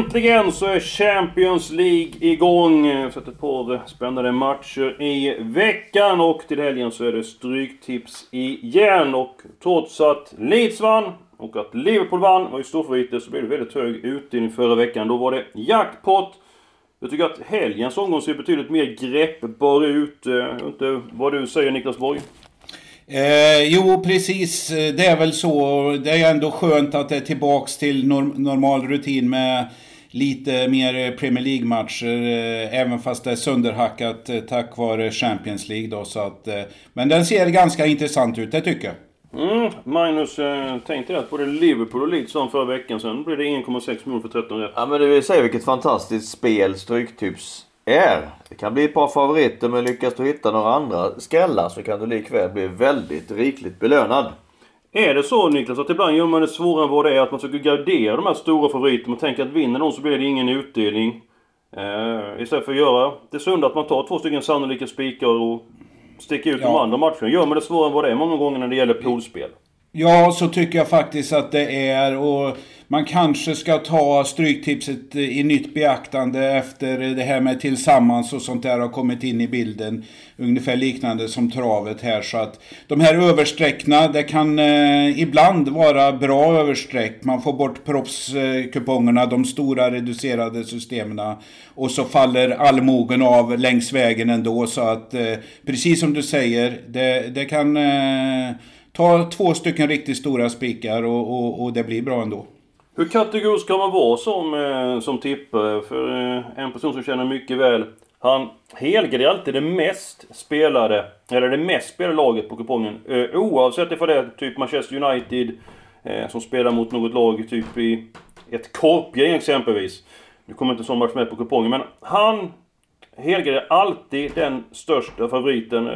Äntligen så är Champions League igång! Vi har sett ett par spännande matcher i veckan och till helgen så är det Stryktips igen. Och trots att Leeds vann och att Liverpool vann, var ju storfavoriter, så blev det väldigt hög utdelning förra veckan. Då var det jackpot! Jag tycker att helgens omgång ser betydligt mer greppbar ut. Jag vet inte vad du säger Niklas Borg? Eh, jo, precis. Eh, det är väl så. Det är ändå skönt att det är tillbaks till norm normal rutin med lite mer Premier League-matcher. Eh, även fast det är sönderhackat eh, tack vare Champions League då. Så att, eh, men den ser ganska intressant ut, det tycker jag. Mm, Magnus, eh, tänkte att både Liverpool och Leeds vann förra veckan. Sen blev det 1,6 miljoner för 13 rätt. Ja men det vill säga vilket fantastiskt spel Stryktips är. Det kan bli ett par favoriter men lyckas du hitta några andra skrällar så kan du likväl bli väldigt rikligt belönad. Är det så Niklas, att ibland gör man det svårare än vad det är? Att man försöker gardera de här stora favoriterna. Man tänker att vinner någon så blir det ingen utdelning. Eh, istället för att göra det sunda att man tar två stycken sannolika spikar och sticker ut de Ja. andra matcherna. Gör man det svårare än vad det är många gånger när det gäller poolspel. Ja, så tycker jag faktiskt att det är. Och man kanske ska ta Stryktipset eh, i nytt beaktande efter det här med tillsammans och sånt där har kommit in i bilden. Ungefär liknande som travet här. Så att de här översträckna, det kan eh, ibland vara bra översträck. Man får bort proffskupongerna, de stora reducerade systemen. Och så faller allmogen av längs vägen ändå. Så att eh, precis som du säger, det, det kan eh, ta två stycken riktigt stora spikar och, och, och det blir bra ändå. Hur kategorisk ska man vara som, eh, som tippare? För eh, en person som känner mycket väl. Han helgar alltid det mest spelade, eller det mest spelade laget på kupongen. Eh, oavsett ifall det är typ Manchester United som spelar mot något lag typ i ett korpgäng exempelvis. Nu kommer inte en sån match med på kupongen, men han helgar alltid den största favoriten.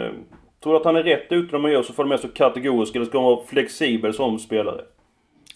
Tror du att han är rätt ute när man gör så för det så kategorisk, eller ska han vara flexibel som spelare?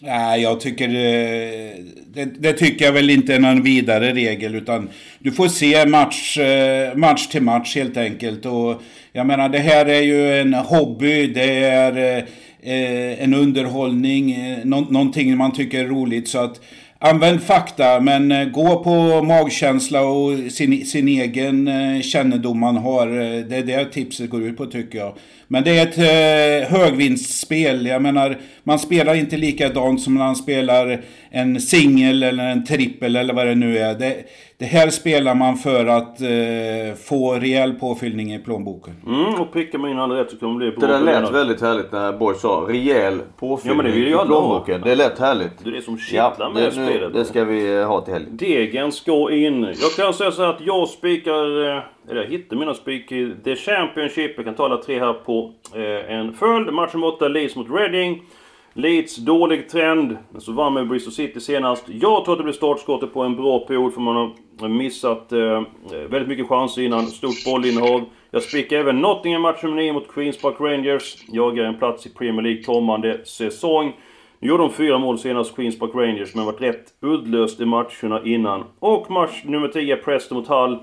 Nej, jag tycker... Eh, det, det tycker jag väl inte är någon vidare regel utan du får se match, eh, match till match helt enkelt. Och jag menar, det här är ju en hobby, det är eh, en underhållning, någonting man tycker är roligt. Så att använd fakta, men eh, gå på magkänsla och sin, sin egen eh, kännedom man har. Eh, det är det tipset går ut på tycker jag. Men det är ett eh, högvinstspel. Jag menar, man spelar inte likadant som när man spelar en singel eller en trippel eller vad det nu är. Det, det här spelar man för att eh, få rejäl påfyllning i plånboken. Mm, och prickar man in alla rätt så kommer det bli bra. Det där lät väldigt härligt när Borg sa rejäl Ja, påfyllning men det vill ju i plånboken. ha. Det lät härligt. Det är det som kittlar med det, spelet. det ska vi ha till helgen. Degen ska in. Jag kan säga så här att jag spikar... eh, eller jag hittar mina spik i The Championship. Jag kan ta alla tre här på eh, en följd. Match nummer 8, Leeds mot Reading. Leeds dålig trend, men så vann med Bristol City senast. Jag tror att det blir startskottet på en bra period för man har missat eh, eh väldigt mycket chanser innan. Stort bollinnehav. Jag spikar även Nottingham match nummer 9 mot Queens Park Rangers. Jagar en plats i Premier League kommande säsong. Nu gjorde de fyra mål senast, Queens Park Rangers, men varit rätt uddlöst i matcherna innan. Och match nummer 10, Preston mot Hull.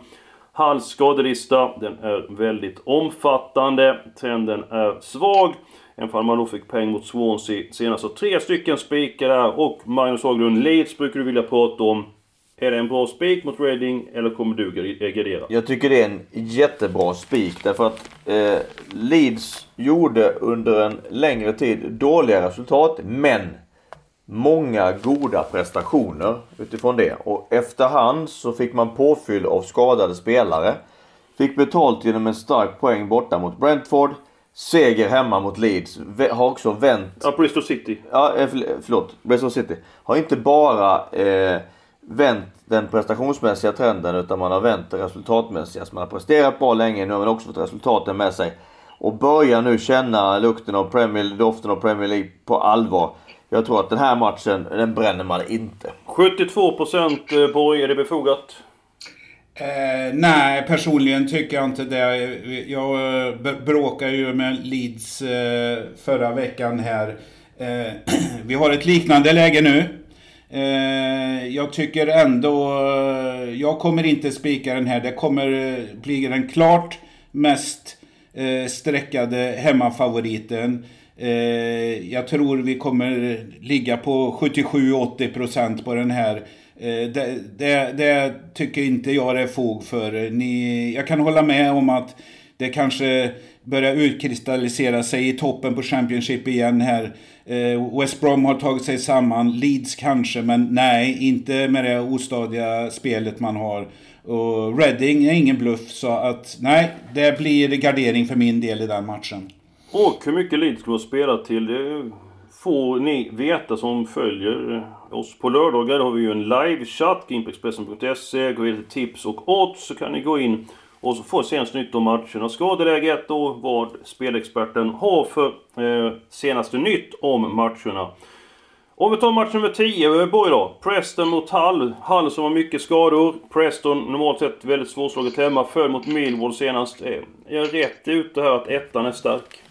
Hans skadelista, den är väldigt omfattande. Trenden är svag. Även om man då fick poäng mot Swansea senast. Så tre stycken spikar där. Och Magnus Haglund, Leeds brukar du vilja prata om. Är det en bra spik mot Reading eller kommer du gardera? Jag tycker det är en jättebra spik därför att eh, Leeds gjorde under en längre tid dåliga resultat men många goda prestationer utifrån det. Och efterhand så fick man påfyll av skadade spelare. Fick betalt genom en stark poäng borta mot Brentford. Seger hemma mot Leeds. Har också vänt Ja, Bristol City. Ja, eh, förl- förlåt. Bristol City. Har inte bara eh, vänt den prestationsmässiga trenden utan man har vänt det resultatmässiga. Så man har presterat bra länge, nu har man också fått resultaten med sig. och börjar nu känna lukten av Premier, doften av Premier League på allvar. Jag tror att den här matchen, den bränner man inte. 72% Borg, är det befogat? Eh, nej, personligen tycker jag inte det. Jag eh, bråkade ju med Leeds eh, förra veckan här. Eh, vi har ett liknande läge nu. Eh, jag tycker ändå... Eh, jag kommer inte spika den här. Det kommer bli den klart mest streckade hemmafavoriten. Eh, jag tror vi kommer ligga på 77-80% på den här. Eh, det, det, det, tycker inte jag det är fog för. Ni, jag kan hålla med om att det kanske börjar utkristallisera sig i toppen på Championship igen här. Eh, West Brom har tagit sig samman, Leeds kanske, men nej, inte med det ostadiga spelet man har. Och Reading är ingen bluff, så att nej, det blir gardering för min del i den matchen. Och hur mycket Leeds kommer att spela till, det får ni veta som följer oss på lördagar. har vi ju en live-chatt, Gimpexpressen.se. Går vi till tips och odds så kan ni gå in och så får nytt om matcherna. Skadeläget och vad spelexperten har för eh, senaste nytt om matcherna. Om vi tar match nummer 10, Borg då. Preston mot Hull. Hull som har mycket skador. Preston normalt sett väldigt svårslaget hemma. Föll mot Millwall senast. Eh, är jag rätt ute här att ettan är stark?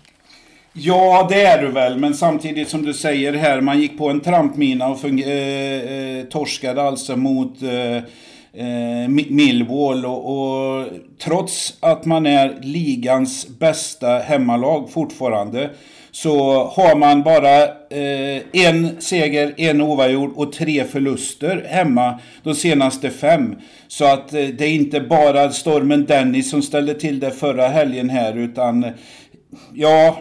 Ja, det är du väl. Men samtidigt som du säger här, man gick på en trampmina och äh, torskade alltså mot äh, eh, eh Millwall och, och, trots att man är ligans bästa hemmalag fortfarande så har man bara eh, en seger, en oavgjord och tre förluster hemma de senaste fem. Så att eh, det är inte bara stormen Dennis som ställde till det förra helgen här utan ja,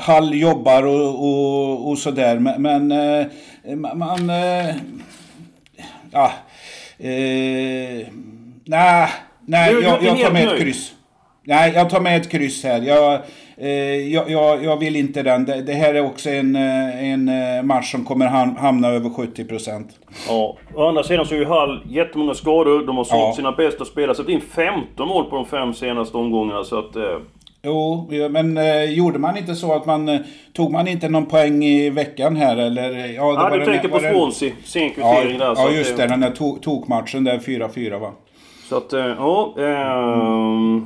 Hall jobbar och, och, och sådär men, men eh, man... Eh, ja, Eh, nej, nej jag, jag tar med ett kryss. Nej, jag tar med ett kryss här. Jag, eh, jag, jag, jag, vill inte den. Det, det, här är också en, eh, en eh, match som kommer hamna över 70%. Ja, å andra sidan så är ju Hall jättemånga skador. De har sålt ja. sina bästa spelare. Släppt in 15 mål på de fem senaste omgångarna. Så att, eh, Jo, men eh, gjorde man inte så att man... Eh, tog man inte någon poäng i veckan här eller? Ja, det ja du tänker på Swansea. Sen kvittering ja, där. Ja, just det. Den där to tokmatchen där 4-4 va? Så att, eh, ja... Eh,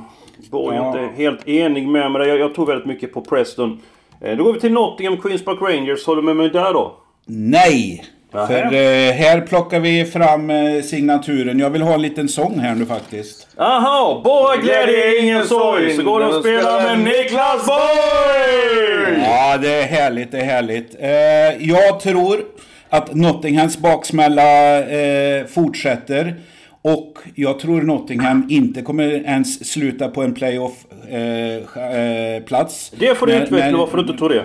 Borg är inte helt enig med mig. Jag, jag tror väldigt mycket på Preston. Eh, då går vi till Nottingham Queens Park Rangers. Håller du med mig där då? Nej! Aha. För eh, här plockar vi fram eh, signaturen. Jag vill ha en liten sång här nu faktiskt. Aha! Bara glädje, ingen sorg. Så går det att spela med Niklas Borg! Ja, det är härligt, det är härligt. Eh, jag tror att Nottinghams baksmälla eh, fortsätter. Och jag tror Nottingham inte kommer ens sluta på en playoff-plats. Eh, det får du utveckla, varför du inte tror det.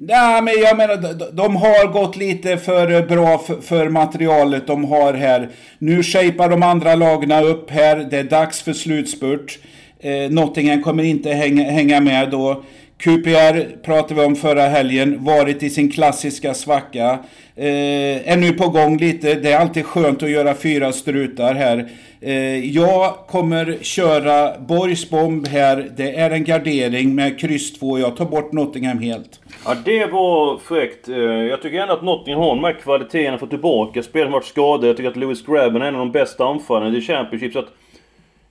Nej, men jag menar, de, de har gått lite för bra för, för, materialet de har här. Nu shapar de andra lagarna upp här. Det är dags för slutspurt. Eh, Nottingham kommer inte hänga, hänga med då. QPR pratade vi om förra helgen, varit i sin klassiska svacka. Eh, är nu på gång lite, det är alltid skönt att göra fyra strutar här. Eh, jag kommer köra Borgs bomb här, det är en gardering med kryss 2, jag tar bort Nottingham helt. Ja det var fräckt. Eh, jag tycker ändå att Nottingham har de här kvaliteterna, för tillbaka, spelet varit skadade. Jag tycker att Lewis Grabben är en av de bästa anfallarna i Championship. Så att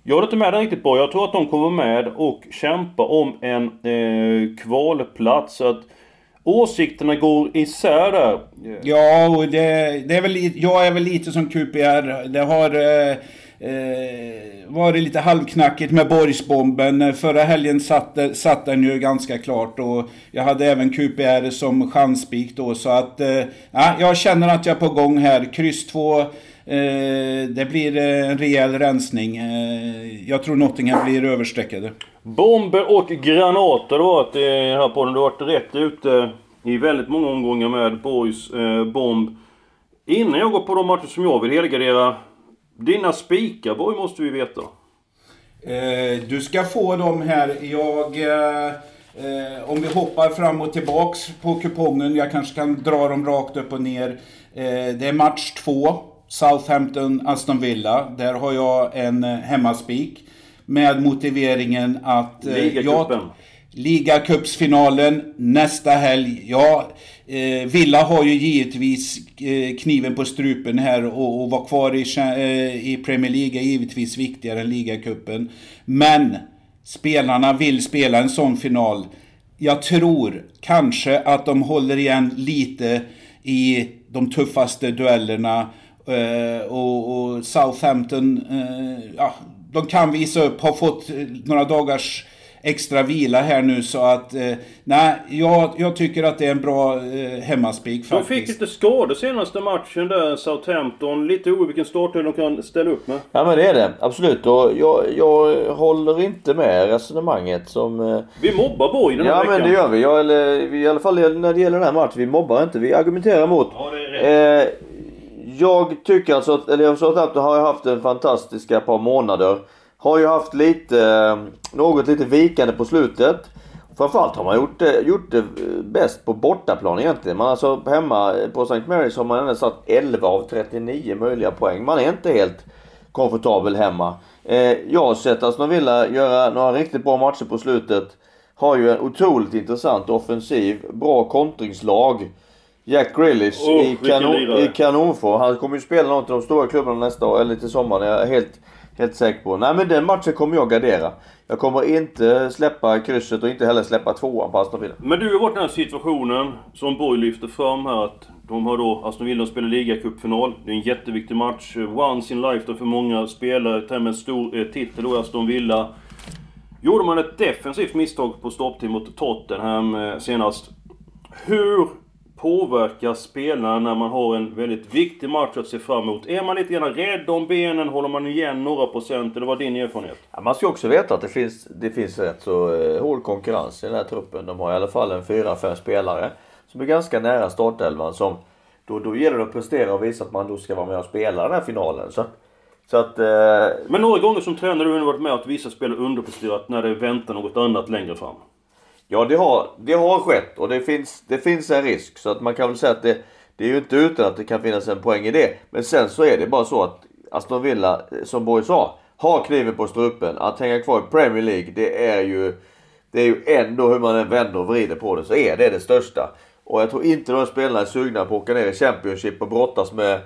jag håller inte med dig riktigt bra. Jag tror att de kommer med och kämpa om en eh, kvalplats. Så att åsikterna går isär där. Ja, och det, det är väl, jag är väl lite som QPR. Det har eh, eh, varit lite halvknackigt med Borgsbomben. Förra helgen satt, satt den ju ganska klart och jag hade även QPR som chanspik då. Så att eh, jag känner att jag är på gång här. Kryss 2 det blir eh, en rejäl rensning. Eh, jag tror Nottingham blir överstreckade. Bomber och granater att det här podden. Du har varit rätt ute i väldigt många omgångar med Borgs eh, bomb. Innan jag går på de matcher som jag vill helgardera. Dina spikar Borg måste vi veta. Eh, du ska få dem här. Jag... Eh, om vi hoppar fram och tillbaks på kupongen. Jag kanske kan dra dem rakt upp och ner. det är match två. Southampton, Aston Villa. Där har jag en eh, hemmaspik. Med motiveringen att... Eh, Ligacupen. Ligacupsfinalen nästa helg. Ja, eh, Villa har ju givetvis eh, kniven på strupen här och, och vara kvar i, eh, i Premier League är givetvis viktigare än ligacupen. Men spelarna vill spela en sån final. Jag tror kanske att de håller igen lite i de tuffaste duellerna. Eh, och, och, Southampton, eh, ja, de kan visa upp, har fått några dagars extra vila här nu så att... Eh, nej, jag, jag tycker att det är en bra eh, hemmaspik faktiskt. De fick lite skador senaste matchen där, Southampton. Lite orolig vilken startnöjd de kan ställa upp med. Ja men det är det, absolut. Och jag, jag håller inte med resonemanget som... Eh... Vi mobbar Borg den här Ja veckan. men det gör vi. Jag, eller, I alla fall när det gäller den här matchen. Vi mobbar inte, vi argumenterar mot. Ja, det är rätt. Eh, jag tycker alltså att, eller jag sa att har haft en fantastiska par månader. Har ju haft lite, eh, något lite vikande på slutet. Framförallt har man gjort det, gjort det eh, bäst på bortaplan egentligen. Man alltså hemma på St. Mary's har man ändå satt 11 av 39 möjliga poäng. Man är inte helt komfortabel hemma. Jag har sett Aston Villa göra några riktigt bra matcher på slutet. Har ju en otroligt intressant offensiv, bra kontringslag. Jack Grealish Oh, i, kanon, i kanonform. Han kommer ju spela något av de stora klubbarna nästa år, eller till sommaren. Jag är helt, helt säker på. Nej men den matchen kommer jag gardera. Jag kommer inte släppa krysset och inte heller släppa tvåan på Aston Villa. Men du har varit i den här situationen som Borg lyfter fram här att de har då, Aston Villa spelar ligacupfinal. Det är en jätteviktig match. Once in lifetime för många spelare. Ta hem en stor eh, titel då i Aston Villa. Gjorde man ett defensivt misstag på stopptid mot Tottenham eh, senast. Hur påverkas spelarna när man har en väldigt viktig match att se fram emot? Är man lite grann rädd om benen? Håller man igen några procent? Eller vad är din erfarenhet? Ja, man ska också veta att det finns, det finns rätt så eh, hård konkurrens i den här truppen. De har i alla fall en 4-5 spelare som är ganska nära startelvan. Som, då, då gäller det att prestera och visa att man då ska vara med och spela den här finalen. Så, så att... Eh, Men några gånger som tränare har du varit med att vissa spelare underpresterat när det väntar något annat längre fram. Ja, det har, det har skett och det finns, det finns en risk. Så att man kan väl säga att det, det är ju inte utan att det kan finnas en poäng i det. Men sen så är det bara så att Aston Villa, eh, som Borg sa, har kniven på strupen. Att hänga kvar i Premier League, det är ju... Det är ju ändå hur man än vänder och vrider på det, så är det det största. Och jag tror inte de här spelarna är sugna på att åka ner i Championship och brottas med,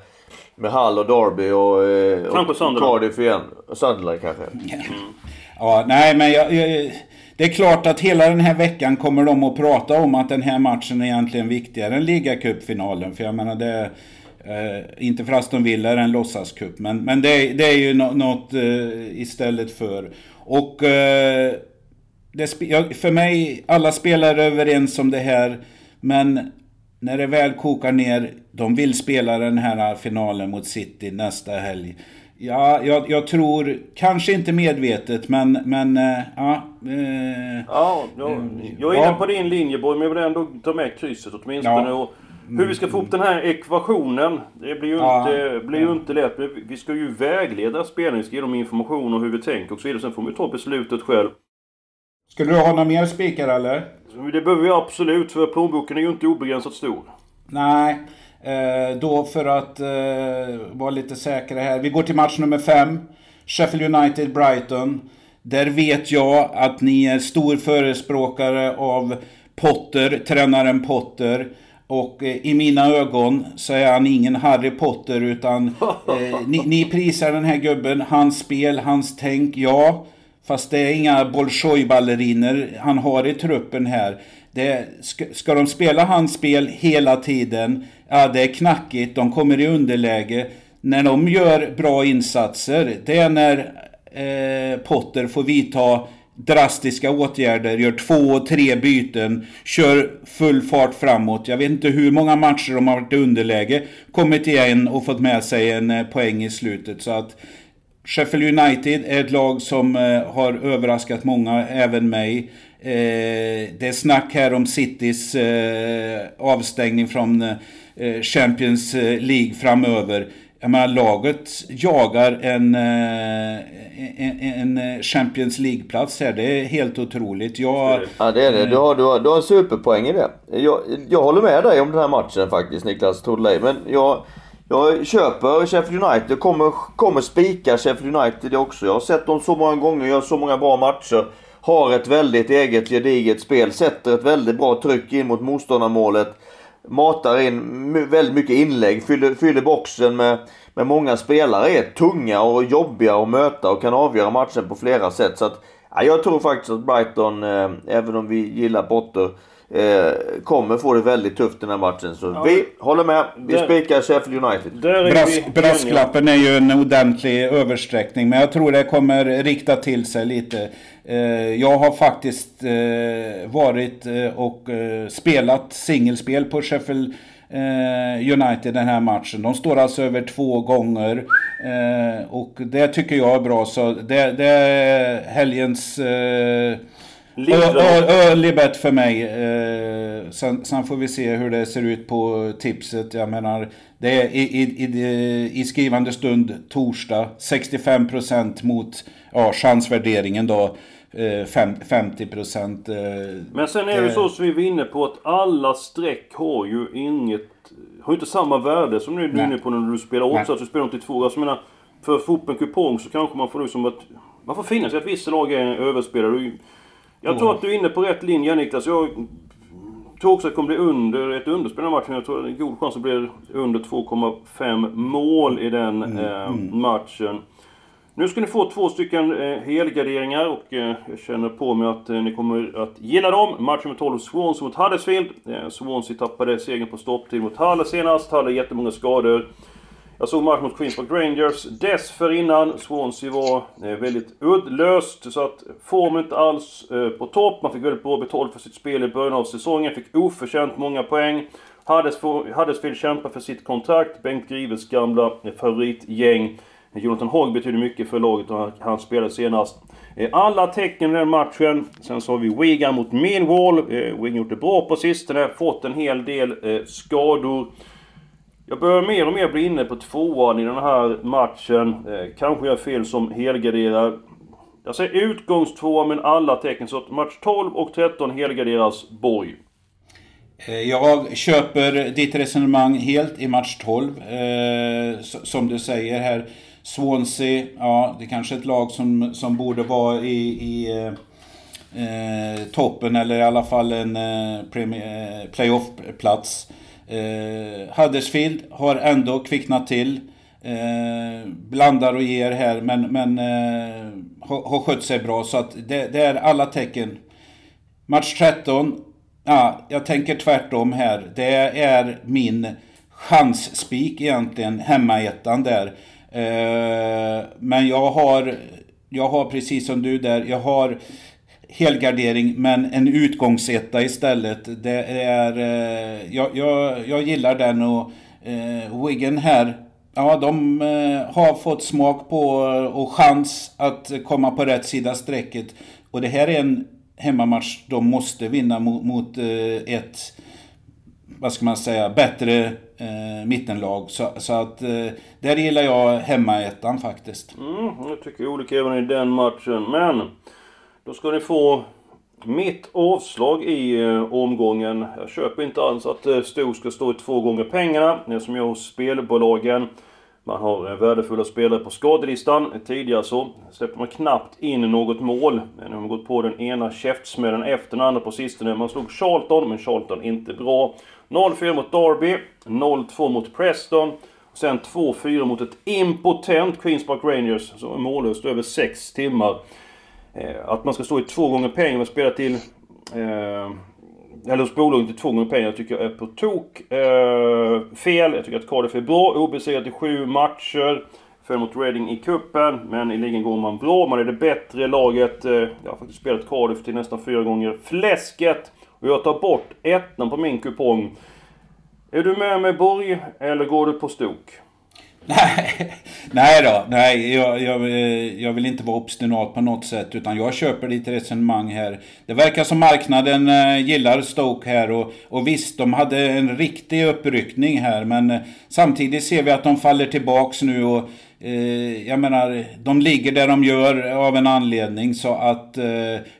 med Hull och Derby och, eh, och Sunderland. Cardiff igen. Sunderland kanske. Ja, nej men jag, jag, det är klart att hela den här veckan kommer de att prata om att den här matchen är egentligen viktigare än ligacupfinalen. För jag menar det... Eh, inte för Aston Villa är det en låtsascup, men, men det, det är ju no, något eh, istället för. Och... Eh, det, för mig, alla spelare är överens om det här. Men när det väl kokar ner, de vill spela den här finalen mot City nästa helg. Ja, jag, jag tror, kanske inte medvetet, men, men äh, ja. eh, Ja, jag, jag är inne Ja. på din linje Borg, men jag vill ändå ta med krysset åtminstone. Ja. Och hur vi ska få upp den här ekvationen, det blir ju, Ja. inte, blir ju inte lätt. Vi ska ju vägleda spelarna, vi ska ge dem information om hur vi tänker och så vidare. Sen får vi ta beslutet själv. Skulle du ha några mer spikar eller? Det behöver vi absolut, för plånboken är ju inte obegränsat stor. Nej, eh, då för att eh, vara lite säkra här. Vi går till match nummer fem. Sheffield United-Brighton. Där vet jag att ni är stor förespråkare av Potter, tränaren Potter. Och eh, i mina ögon så är han ingen Harry Potter utan eh, ni, ni prisar den här gubben, hans spel, hans tänk, ja. Fast det är inga Bolshoi-balleriner han har i truppen här. Det, ska, ska de spela hans spel hela tiden, ja det är knackigt, de kommer i underläge. När de gör bra insatser, det är när eh, Potter får vidta drastiska åtgärder, gör två och tre byten, kör full fart framåt. Jag vet inte hur många matcher de har varit i underläge, kommit igen och fått med sig en eh, poäng i slutet. Så att Sheffield United är ett lag som eh, har överraskat många, även mig. Eh, det är snack här om Citys avstängning från Eh, Champions eh, League framöver. Jag menar, laget jagar eh, en, en, en Champions League-plats här. Det är helt otroligt. Jag, Ja det är det. Du har, du har, du har en superpoäng i det. Jag, jag håller med dig om den här matchen faktiskt Niklas Tordley. Men jag, jag köper Sheffield United. Kommer, kommer spika Sheffield United också. Jag har sett dem så många gånger, gör så många bra matcher. har ett väldigt eget gediget spel, sätter ett väldigt bra tryck in mot motståndarmålet. Matar in väldigt mycket inlägg, fyller, fyller boxen med, med många spelare. Är tunga och jobbiga att möta och kan avgöra matchen på flera sätt. Så att, ja, jag tror faktiskt att Brighton, eh, även om vi gillar Potter, eh, kommer få det väldigt tufft den här matchen. Så ja. vi håller med. Vi där, spikar Sheffield United. Brask, brasklappen är ju en ordentlig översträckning. Men jag tror det kommer rikta till sig lite. Eh, jag har faktiskt eh, varit eh, och eh, spelat singelspel på Sheffield eh, United den här matchen. De står alltså över två gånger. och det tycker jag är bra. Så det, det är helgens Early bet för mig. Eh, sen, sen, får vi se hur det ser ut på tipset. Jag menar, det är i, i, i, i skrivande stund torsdag 65% mot ja, chansvärderingen då. 50 eh, procent. Eh, Men sen är det så som vi var inne på att alla streck har ju inget... Har inte samma värde som du är inne på när du spelar odds. Att du spelar till två. Alltså, jag menar, för att få upp en kupong så kanske man får liksom att... Man får finna sig att vissa lag är överspelade. Jag tror att du är inne på rätt linje Niklas. Jag tror också att det kommer bli under ett underspel i matchen. Jag tror att det är en god chans att det blir under 2,5 mål i den mm, eh, mm. matchen. Nu ska ni få två stycken eh, helgarderingar och eh, jag känner på mig att eh, ni kommer att gilla dem. Match nummer 12, Swansea mot Huddersfield. Eh, Swansea tappade segern på stopptid mot Halle senast. Halle jättemånga skador. Jag såg match mot Queens Park Rangers dessförinnan. Swansea var eh, väldigt uddlöst, så att formen inte alls eh, på topp. Man fick väldigt bra betalt för sitt spel i början av säsongen. Fick oförtjänt många poäng. Huddersfield kämpar för sitt kontrakt. Bengt Grives gamla eh, favoritgäng. Jonathan Hogg betyder mycket för laget och han spelade senast. Eh, alla tecken i den matchen. Sen så har vi Wigan mot Millwall. Eh, Wigan gjort det bra på sistone. Fått en hel del eh, skador. Jag börjar mer och mer bli inne på tvåan i den här matchen. Eh, kanske jag fel som helgarderar. Jag säger utgångstvåa men alla tecken. Så att match 12 och 13 helgarderas Borg. Eh, jag köper ditt resonemang helt i match 12. Eh, som du säger här. Swansea, ja det är kanske är ett lag som, som borde vara i, i eh, eh toppen eller i alla fall en eh, eh playoff-plats. Eh, Huddersfield har ändå kvicknat till. Eh, blandar och ger här men, men eh, har, har skött sig bra så att det, det, är alla tecken. Match 13. Ja, jag tänker tvärtom här. Det är min chansspik egentligen, hemmaettan där. Eh, men jag har, jag har precis som du där, jag har helgardering men en utgångsetta istället. Det är, eh, jag, jag, jag gillar den och eh, Wiggen här Ja, de eh, har fått smak på och chans att komma på rätt sida strecket. Och det här är en hemmamatch de måste vinna mot, mot eh, ett, vad ska man säga, bättre eh, mittenlag. Så, så att eh, där gillar jag hemmaettan faktiskt. Mm, jag tycker olika även i den matchen. Men då ska ni få mitt avslag i eh, omgången. Jag köper inte alls att eh, Stor ska stå i två gånger pengarna. Det är som jag hos spelbolagen. Man har eh, värdefulla spelare på skadelistan. Tidigare så släppte man knappt in något mål. Nu har man gått på den ena käftsmällen efter den andra på sistone. Man slog Charlton, men Charlton inte bra. 0-4 mot Derby, 0-2 mot Preston. Sen 2-4 mot ett impotent Queens Park Rangers som är mållöst över 6 timmar. Eh, att man ska stå i två gånger pengar och spela till... Eh, eller hos bolaget till två gånger pengar tycker jag är på tok eh, fel. Jag tycker att Cardiff är bra. Obesegrat i sju matcher. Föll mot Reading i kuppen men i ligan går man bra. Man är det bättre laget. Eh, jag har faktiskt spelat Cardiff till nästan fyra gånger fläsket. Och jag tar bort ettan på min kupong. Är du med mig Borg, eller går du på stok? Nej, nej då. Nej, jag, jag, eh, jag, vill inte vara obstinat på något sätt. Utan jag köper ditt resonemang här. Det verkar som marknaden eh, gillar Stoke här. Och, och visst, de hade en riktig uppryckning här. Men eh, samtidigt ser vi att de faller tillbaks nu. Och eh, jag menar, de ligger där de gör av en anledning. Så att eh,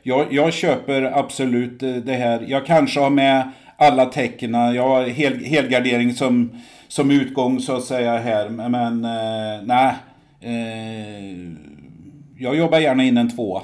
jag, jag köper absolut det här. Jag kanske har med alla tecken. Jag har hel, helgardering som som utgång så att säga här. Men eh, nej. Eh, jag jobbar gärna in en tvåa.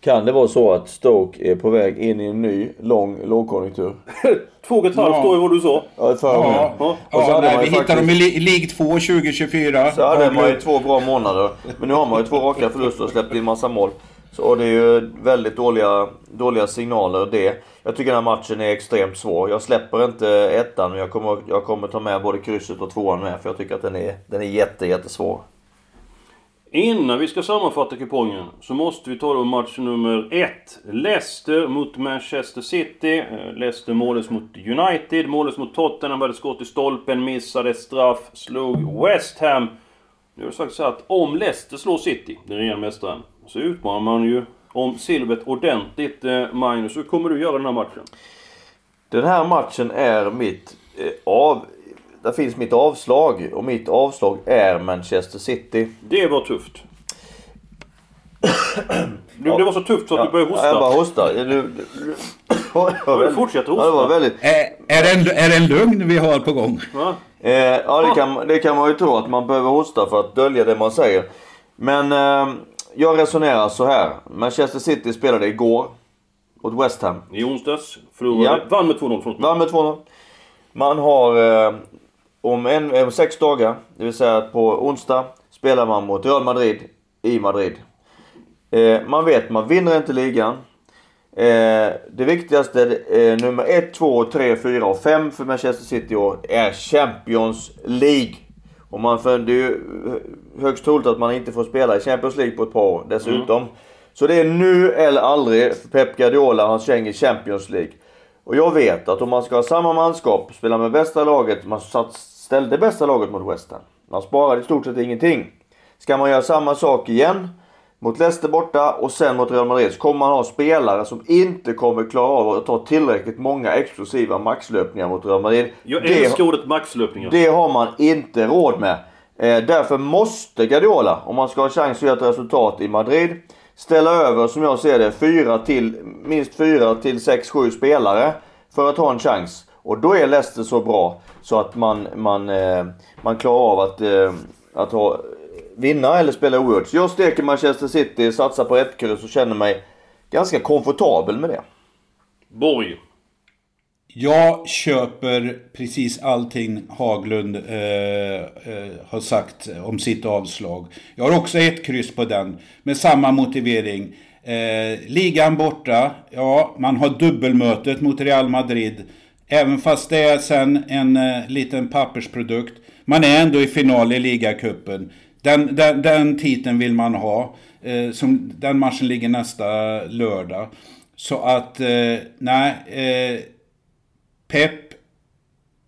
Kan det vara så att Stoke är på väg in i en ny lång lågkonjunktur? Två och ett halvt Ja. år vad du sa. Ja, för Ja, ja, Och så hade nej, vi ju hittar dem i faktiskt- League 2 2024. Så hade man ju två bra månader. Men nu har man ju två raka förluster och släppt in massa mål. Så och det är ju väldigt dåliga, dåliga signaler det. Jag tycker den här matchen är extremt svår. Jag släpper inte ettan men jag kommer, jag kommer ta med både krysset och tvåan med. För jag tycker att den är, den är jätte, jättesvår. Innan vi ska sammanfatta kupongen så måste vi ta då match nummer ett. Leicester mot Manchester City. Eh, Leicester målades mot United, målades mot Tottenham, hade skott i stolpen, missade straff, slog West Ham. Nu är det sagt så att om Leicester slår City, den regerande mästaren, så utmanar man ju om silvret ordentligt. Eh, Magnus, hur kommer du göra den här matchen? Den här matchen är mitt eh, av... Där finns mitt avslag och mitt avslag är Manchester City. Det var tufft. Du, Det var så tufft så att du började hosta. Ja, jag bara hostar. Du, du, du, Ja, du fortsätter hosta. Ja, det var väldigt... Är, är, det en, är det en lugn vi har på gång? Va? Eh, ja, det kan, det kan man ju tro att man behöver hosta för att dölja det man säger. Men eh, jag resonerar så här. Manchester City spelade igår mot West Ham. I onsdags förlorade... Ja. Vann med 2-0. förlåt mig. Vann med 2-0. Man har eh, om, en, om sex dagar, det vill säga på onsdag, spelar man mot Real Madrid i Madrid. Eh, man vet, man vinner inte ligan. Eh, det viktigaste, eh, nummer 1, 2, 3, 4 och 5 för Manchester City i år är Champions League. Och man är ju högst troligt att man inte får spela i Champions League på ett par år dessutom. Så det är nu eller aldrig för Pep Guardiola och hans gäng i Champions League. Och jag vet att om man ska ha samma manskap, spela med bästa laget, man satt, ställde bästa laget mot West Ham. Man sparade i stort sett ingenting. Ska man göra samma sak igen mot Leicester borta och sen mot Real Madrid så kommer man ha spelare som inte kommer klara av att ta tillräckligt många explosiva maxlöpningar mot Real Madrid. Jag Det- älskar ordet maxlöpningar. det har man inte råd med. Eh, därför måste Guardiola, om man ska ha chans att göra ett resultat i Madrid, ställa över, som jag ser det, fyra till, minst fyra till sex, sju spelare för att ha en chans. Och då är Leicester så bra så att man, man, eh, man klarar av att, eh, att ha, vinna eller spela oerhört. Så jag steker Manchester City, satsar på ett kryss och känner mig ganska komfortabel med det. Borg. Jag köper precis allting Haglund eh, eh, har sagt om sitt avslag. Jag har också ett kryss på den med samma motivering. Eh, ligan borta, ja man har dubbelmötet mot Real Madrid. Även fast det är sen en eh, liten pappersprodukt. Man är ändå i final i ligacupen. Den, den, den titeln vill man ha. Eh, som, den matchen ligger nästa lördag. Så att, eh, nej. Eh, Pep,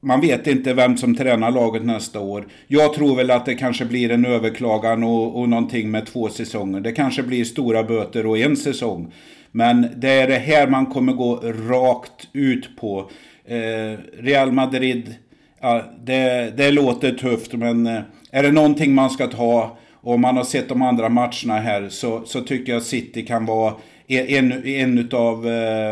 man vet inte vem som tränar laget nästa år. Jag tror väl att det kanske blir en överklagan och, och någonting med två säsonger. Det kanske blir stora böter och en säsong. Men det är det här man kommer gå rakt ut på. Eh, Real Madrid, ja, det, det låter tufft men eh, är det någonting man ska ta och man har sett de andra matcherna här så, så tycker jag City kan vara en, en utav eh,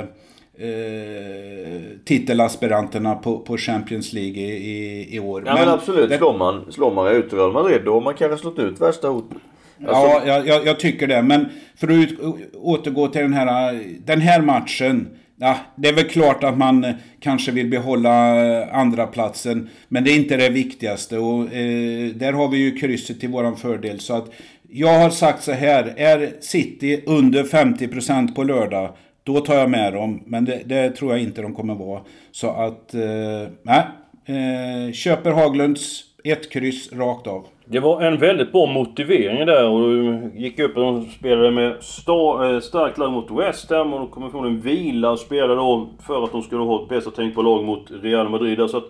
eh, titelaspiranterna på, på Champions League i, i, i år. Ja men, absolut, det- slår man, slår man ut Real Madrid då har man kanske slått ut värsta hotet. Ja, jag, jag, tycker det. Men för att återgå till den här, den här matchen. Ja, det är väl klart att man eh, kanske vill behålla eh, andra platsen Men det är inte det viktigaste. Och, eh, där har vi ju krysset till våran fördel. Så att jag har sagt så här. Är City under 50% på lördag. Då tar jag med dem. Men det, det tror jag inte de kommer vara. Så att, eh, nej. Eh, köper Haglunds ett kryss rakt av. Det var en väldigt bra motivering där och du gick upp och spelade med eh, starkt lag mot West Ham och de kommer från en vila och spelade då för att de skulle ha ett bästa tänkbara lag mot Real Madrid. där. Så att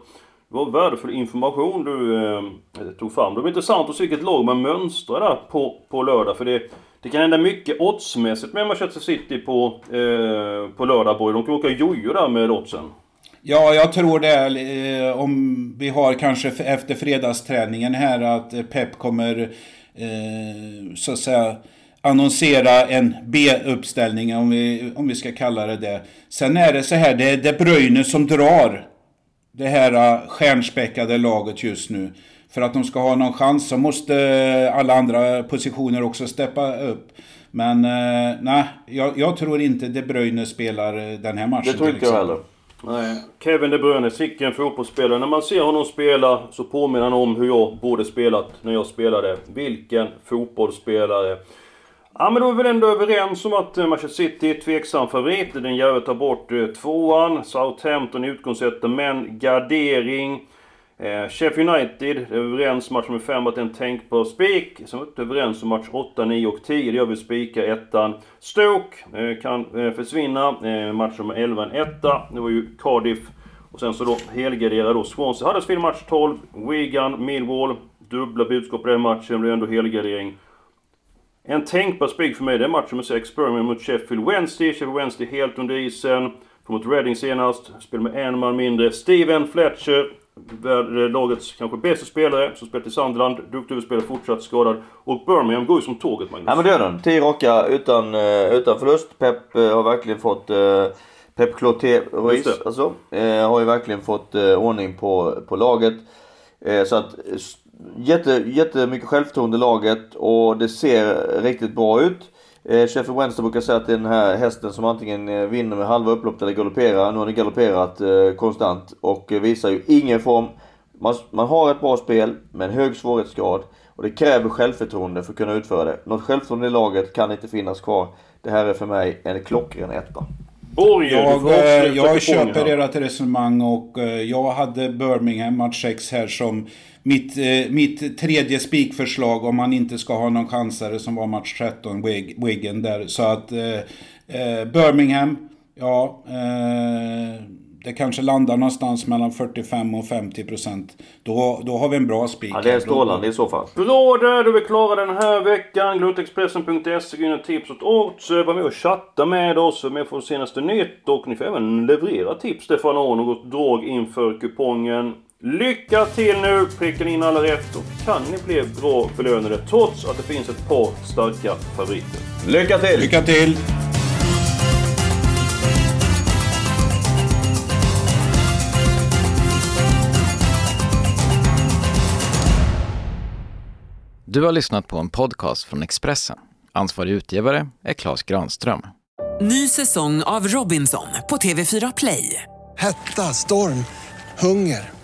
det var värdefull information du eh, tog fram. Det var intressant att se vilket lag man mönstrar där på, på lördag. För det, det kan hända mycket oddsmässigt med Manchester City på, eh, på lördag boy. De kan åka jojo där med oddsen. Ja, jag tror det. Eh, om vi har kanske efter fredagsträningen här att eh, Pep kommer eh, så att säga annonsera en B-uppställning om vi, om vi ska kalla det det. Sen är det så här, det är De Bruyne som drar det här stjärnspäckade laget just nu. För att de ska ha någon chans så måste alla andra positioner också steppa upp. Men nej, jag, jag tror inte De Bruyne spelar den här matchen. Det tror inte jag heller. Nej. Kevin De Bruyne, sicken fotbollsspelare. När man ser honom spela så påminner han om hur jag borde spelat när jag spelade. Vilken fotbollsspelare. Ja men då är vi väl ändå överens om att eh, Manchester City är tveksam favorit. Den gör tar bort eh, tvåan. Southampton utgångssätter men gardering. Eh, United, United är överens match nummer 5 att det är en tänkbar spik. Sen är vi inte överens om match 8, 9 och 10. Det gör vi spika ettan. Stoke eh, kan eh, försvinna. Eh, match nummer 11 en etta. Det var ju Cardiff. Och sen så då helgarderar då Swansea. Huddersfield match 12. Wigan, Millwall. Dubbla budskap på den matchen. Det blir ändå helgardering. En tänkbar spik för mig, det är match nummer 6. Birmingham mot Sheffield Wednesday. Sheffield Wednesday helt under isen. Kom mot Reading senast. Spel med en man mindre. Steven Fletcher. Lagets kanske bästa spelare, som spelar till Sunderland. Duktig huvudspelare, fortsatt skadad. Och Birmingham går ju som tåget, Magnus. Ja men det gör den. 10 raka utan, eh, utan förlust. Pep eh, har verkligen fått... Eh, Pep Cloté Ruiz alltså, har ju verkligen fått ordning på, på laget. Så att jätte, jättemycket självförtroende i laget och det ser riktigt bra ut. Eh, Sheffield Wednesday brukar säga att det är den här hästen som antingen eh, vinner med halva upploppet eller galopperar. Nu har den galopperat eh, konstant och eh, visar ju ingen form. Man, man har ett bra spel med en hög svårighetsgrad och det kräver självförtroende för att kunna utföra det. Något självförtroende i laget kan inte finnas kvar. Det här är för mig en klockren etta. Borger, Jag, jag köper ert resonemang och jag hade Birmingham match 6 här som mitt, eh, mitt tredje spikförslag om man inte ska ha någon chansare som var match 13, Wig- Wigan där. Så att eh, eh, Birmingham, ja, eh, det kanske landar någonstans mellan 45 och 50 procent. Då, då har vi en bra spik. Ja, det är strålande i så fall. Bra där, då är vi klara den här veckan. Glutexpressen.se, gå in och tips åt oss. Var med och chatta med oss, var med för senaste nytt. Och ni får även leverera tips Stefan och något drag inför kupongen. Lycka till nu! Prickar ni in alla rätt och kan ni bli bra belönade trots att det finns ett par starka favoriter. Lycka till! Lycka till! Du har lyssnat på en podcast från Expressen. Ansvarig utgivare är Klas Granström. Ny säsong av Robinson på TV4 Play. Hetta, storm, hunger.